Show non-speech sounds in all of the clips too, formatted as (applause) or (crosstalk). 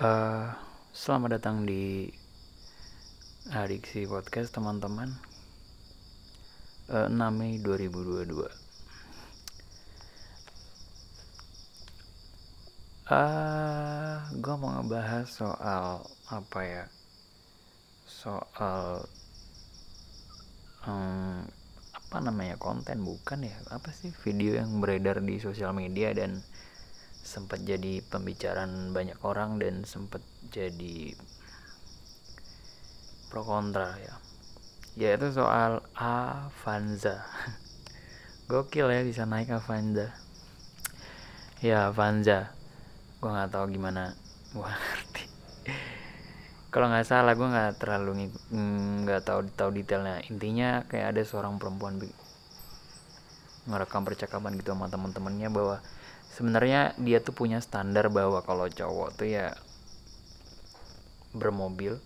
Uh, selamat datang di Adiksi Podcast teman-teman. Uh, 6 Mei 2022 uh, Gue mau ngebahas soal apa ya? Soal um, Apa namanya konten bukan ya? Apa sih video yang beredar di sosial media dan sempat jadi pembicaraan banyak orang dan sempat jadi pro kontra ya. Yaitu soal Avanza. (laughs) Gokil ya bisa naik Avanza. Ya Avanza. Gue nggak tahu gimana. Gue (laughs) ngerti. Kalau nggak salah gue nggak terlalu nggak tahu tahu detailnya. Intinya kayak ada seorang perempuan ngerekam percakapan gitu sama teman-temannya bahwa sebenarnya dia tuh punya standar bahwa kalau cowok tuh ya bermobil.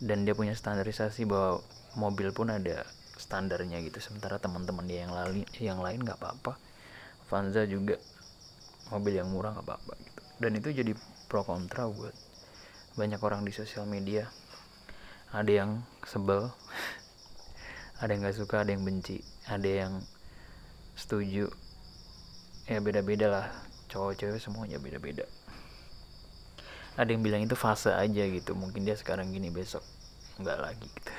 Dan dia punya standarisasi bahwa mobil pun ada standarnya gitu. Sementara teman-teman dia yang lain yang lain nggak apa-apa. Vanza juga mobil yang murah nggak apa-apa gitu. Dan itu jadi pro kontra buat banyak orang di sosial media. Ada yang sebel (laughs) ada yang nggak suka ada yang benci ada yang setuju ya beda-beda lah. Cowok cewek semuanya beda-beda. Ada yang bilang itu fase aja gitu. Mungkin dia sekarang gini besok nggak lagi gitu.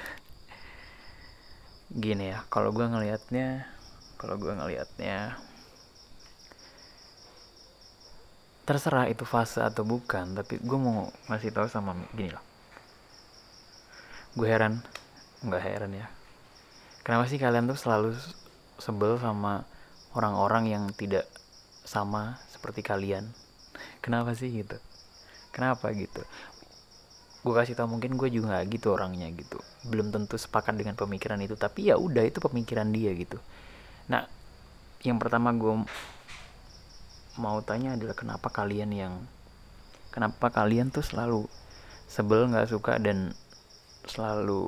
Gini ya kalau gue ngelihatnya kalau gue ngelihatnya terserah itu fase atau bukan tapi gue mau ngasih tahu sama gini lah. Gue heran. Nggak heran ya. Kenapa sih kalian tuh selalu sebel sama orang-orang yang tidak sama seperti kalian. Kenapa sih gitu? Kenapa gitu? Gue kasih tau mungkin gue juga gitu orangnya gitu. Belum tentu sepakat dengan pemikiran itu tapi ya udah itu pemikiran dia gitu. Nah yang pertama gue mau tanya adalah kenapa kalian yang kenapa kalian tuh selalu sebel nggak suka dan selalu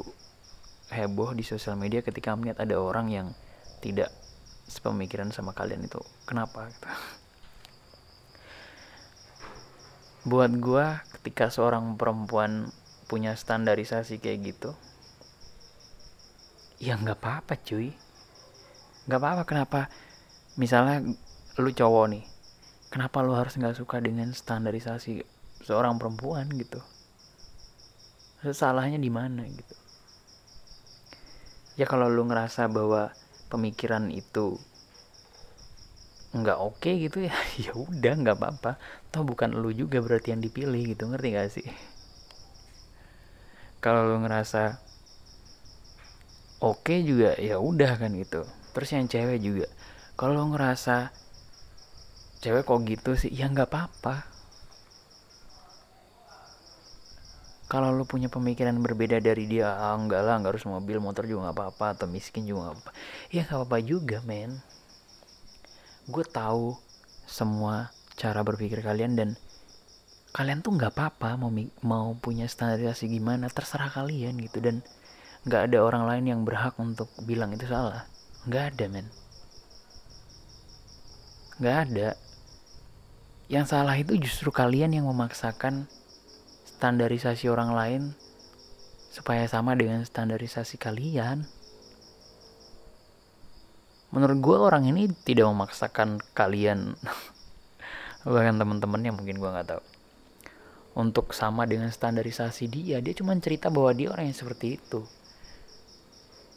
heboh di sosial media ketika melihat ada orang yang tidak sepemikiran sama kalian itu kenapa gitu. buat gue ketika seorang perempuan punya standarisasi kayak gitu ya nggak apa-apa cuy. Nggak apa-apa kenapa? Misalnya lu cowok nih kenapa lu harus nggak suka dengan standarisasi seorang perempuan gitu? Salahnya di mana gitu? Ya kalau lu ngerasa bahwa pemikiran itu nggak oke okay gitu ya (laughs) ya udah nggak apa-apa. Toh bukan lu juga berarti yang dipilih gitu ngerti gak sih? Kalau lu ngerasa oke okay juga ya udah kan gitu. Terus yang cewek juga kalau lu ngerasa cewek kok gitu sih ya nggak apa-apa kalau lu punya pemikiran berbeda dari dia ah, enggak lah nggak harus mobil motor juga nggak apa-apa atau miskin juga nggak apa ya nggak apa-apa juga men. Gue tahu semua cara berpikir kalian dan kalian tuh nggak apa-apa mau mau punya standarisasi gimana terserah kalian gitu. Dan nggak ada orang lain yang berhak untuk bilang itu salah. Nggak ada men. Nggak ada. Yang salah itu justru kalian yang memaksakan standarisasi orang lain supaya sama dengan standarisasi kalian. Menurut gue orang ini tidak memaksakan kalian (laughs) bahkan teman-temannya mungkin gue nggak tahu untuk sama dengan standarisasi dia. Dia cuma cerita bahwa dia orang yang seperti itu.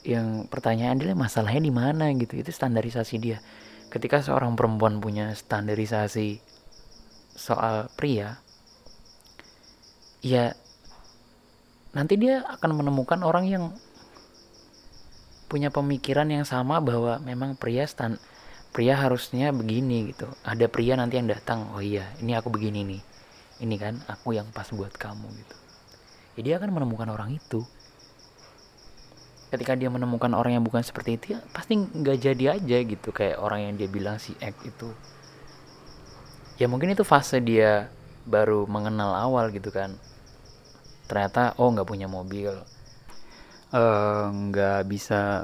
Yang pertanyaan adalah masalahnya di mana gitu. Itu standarisasi dia. Ketika seorang perempuan punya standarisasi soal pria, ya nanti dia akan menemukan orang yang punya pemikiran yang sama bahwa memang pria stan pria harusnya begini gitu. Ada pria nanti yang datang oh iya ini aku begini nih. Ini kan aku yang pas buat kamu gitu. Ya dia akan menemukan orang itu. Ketika dia menemukan orang yang bukan seperti itu ya pasti nggak jadi aja gitu kayak orang yang dia bilang si X itu. Ya mungkin itu fase dia baru mengenal awal gitu kan ternyata oh nggak punya mobil. Eh, nggak uh, bisa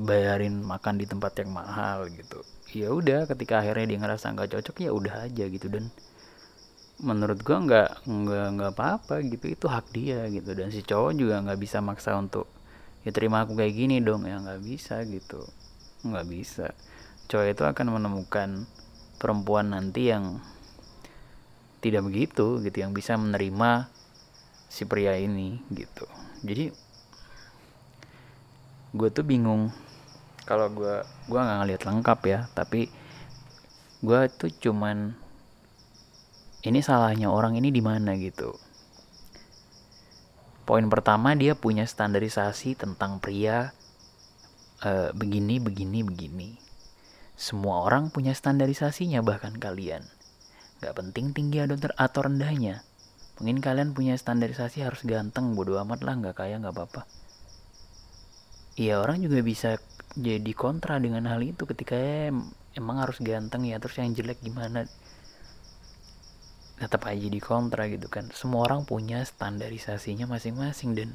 bayarin makan di tempat yang mahal gitu. Ya udah ketika akhirnya dia ngerasa nggak cocok ya udah aja gitu. Dan menurut gue nggak nggak nggak apa-apa gitu. Itu hak dia gitu. Dan si cowok juga nggak bisa maksa untuk ya terima aku kayak gini dong. Ya nggak bisa gitu. Nggak bisa. Cowok itu akan menemukan perempuan nanti yang tidak begitu gitu. Yang bisa menerima si pria ini gitu. Jadi gue tuh bingung. Kalau gue gue nggak ngeliat lengkap ya tapi gue tuh cuman ini salahnya orang ini di mana gitu. Poin pertama dia punya standarisasi tentang pria uh, begini begini begini. Semua orang punya standarisasinya bahkan kalian. Gak penting tinggi atau rendahnya mungkin kalian punya standarisasi harus ganteng bodo amat lah nggak kaya nggak apa-apa. Iya orang juga bisa jadi kontra dengan hal itu ketika em emang harus ganteng ya terus yang jelek gimana? Tetap aja di kontra gitu kan. Semua orang punya standarisasinya masing-masing dan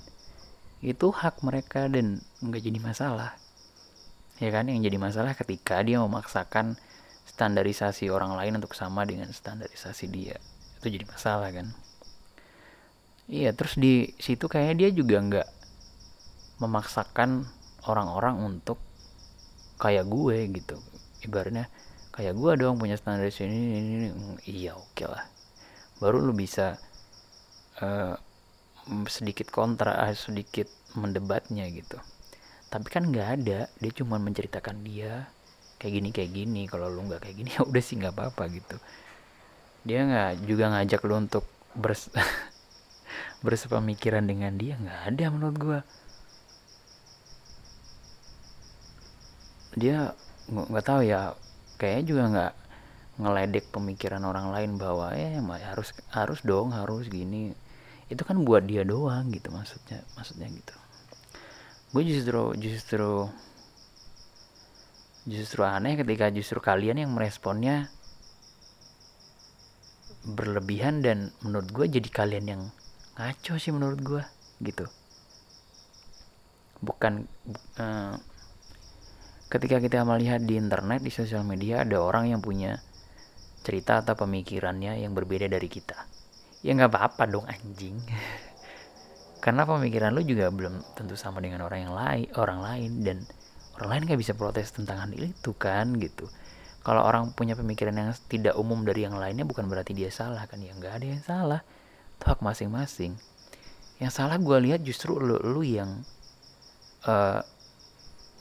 itu hak mereka dan nggak jadi masalah. Ya kan yang jadi masalah ketika dia memaksakan standarisasi orang lain untuk sama dengan standarisasi dia. Itu jadi masalah kan iya terus di situ kayaknya dia juga nggak memaksakan orang-orang untuk kayak gue gitu. Ibaratnya kayak gue dong punya standarisasi ini, ini, ini. iya oke okay lah. Baru lu bisa uh, sedikit kontra uh, sedikit mendebatnya gitu. Tapi kan nggak ada dia cuma menceritakan dia kayak gini kayak gini kalau lu nggak kayak gini (laughs) ya udah sih nggak apa-apa gitu. Dia nggak juga ngajak lu untuk bers (laughs) bersepemikiran dengan dia nggak ada menurut gua. Dia nggak tahu ya kayaknya juga nggak ngeledek pemikiran orang lain bahwa eh harus harus dong harus gini. Itu kan buat dia doang gitu maksudnya maksudnya gitu. Gue justru justru justru aneh ketika justru kalian yang meresponnya berlebihan dan menurut gue jadi kalian yang ngaco sih menurut gue gitu. Bukan uh, ketika kita melihat di internet di sosial media ada orang yang punya cerita atau pemikirannya yang berbeda dari kita. Ya nggak apa-apa dong anjing. (laughs) Karena pemikiran lu juga belum tentu sama dengan orang yang lain orang lain. Dan orang lain nggak bisa protes tentang hal itu kan gitu. Kalau orang punya pemikiran yang tidak umum dari yang lainnya bukan berarti dia salah kan? Ya nggak ada yang salah itu hak masing-masing. Yang salah gue lihat justru lu, lu yang uh,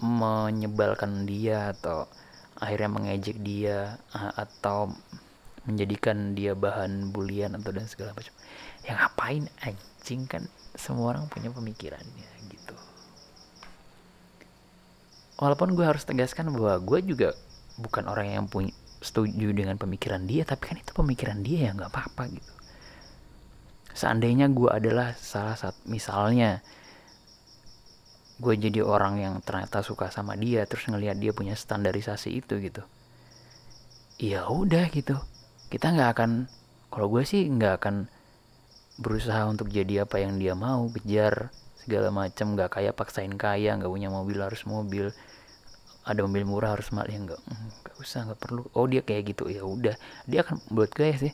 menyebalkan dia atau akhirnya mengejek dia atau menjadikan dia bahan bulian atau dan segala macam. Yang ngapain anjing kan semua orang punya pemikirannya gitu. Walaupun gue harus tegaskan bahwa gue juga bukan orang yang punya setuju dengan pemikiran dia tapi kan itu pemikiran dia ya nggak apa-apa gitu seandainya gue adalah salah satu misalnya gue jadi orang yang ternyata suka sama dia terus ngelihat dia punya standarisasi itu gitu ya udah gitu. Kita nggak akan kalau gue sih nggak akan berusaha untuk jadi apa yang dia mau kejar segala macam nggak kaya paksain kaya nggak punya mobil harus mobil. Ada mobil murah harus mahal ya nggak nggak usah nggak perlu. Oh dia kayak gitu ya udah. Dia akan buat gue sih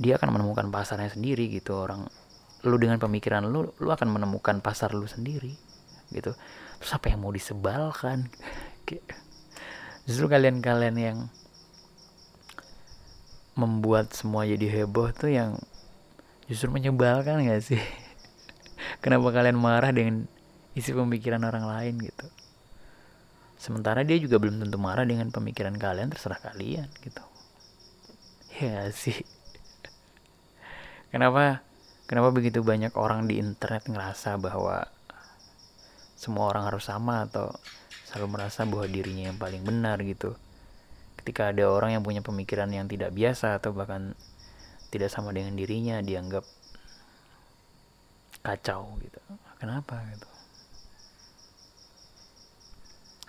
dia akan menemukan pasarnya sendiri gitu orang lu dengan pemikiran lu lu akan menemukan pasar lu sendiri gitu. Terus apa yang mau disebalkan? (laughs) Justru kalian-kalian yang membuat semua jadi heboh tuh yang justru menyebalkan gak sih? (laughs) Kenapa kalian marah dengan isi pemikiran orang lain gitu? Sementara dia juga belum tentu marah dengan pemikiran kalian terserah kalian gitu. Ya sih kenapa Kenapa begitu banyak orang di internet ngerasa bahwa semua orang harus sama atau selalu merasa bahwa dirinya yang paling benar gitu. Ketika ada orang yang punya pemikiran yang tidak biasa atau bahkan tidak sama dengan dirinya dianggap kacau gitu. Kenapa gitu?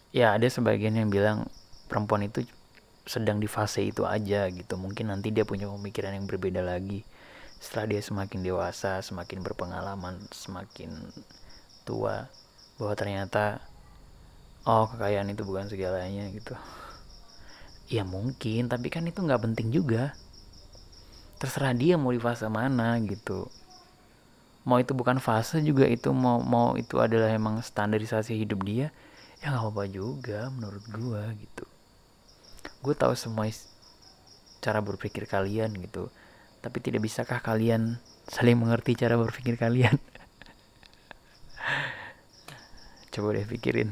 Ya ada sebagian yang bilang perempuan itu sedang di fase itu aja gitu. Mungkin nanti dia punya pemikiran yang berbeda lagi setelah dia semakin dewasa semakin berpengalaman semakin tua bahwa ternyata oh kekayaan itu bukan segalanya gitu. Ya mungkin tapi kan itu nggak penting juga. Terserah dia mau di fase mana gitu. Mau itu bukan fase juga itu mau mau itu adalah emang standarisasi hidup dia ya nggak apa-apa juga menurut gue gitu. Gue tahu semua cara berpikir kalian gitu tapi tidak bisakah kalian saling mengerti cara berpikir kalian? (laughs) Coba deh pikirin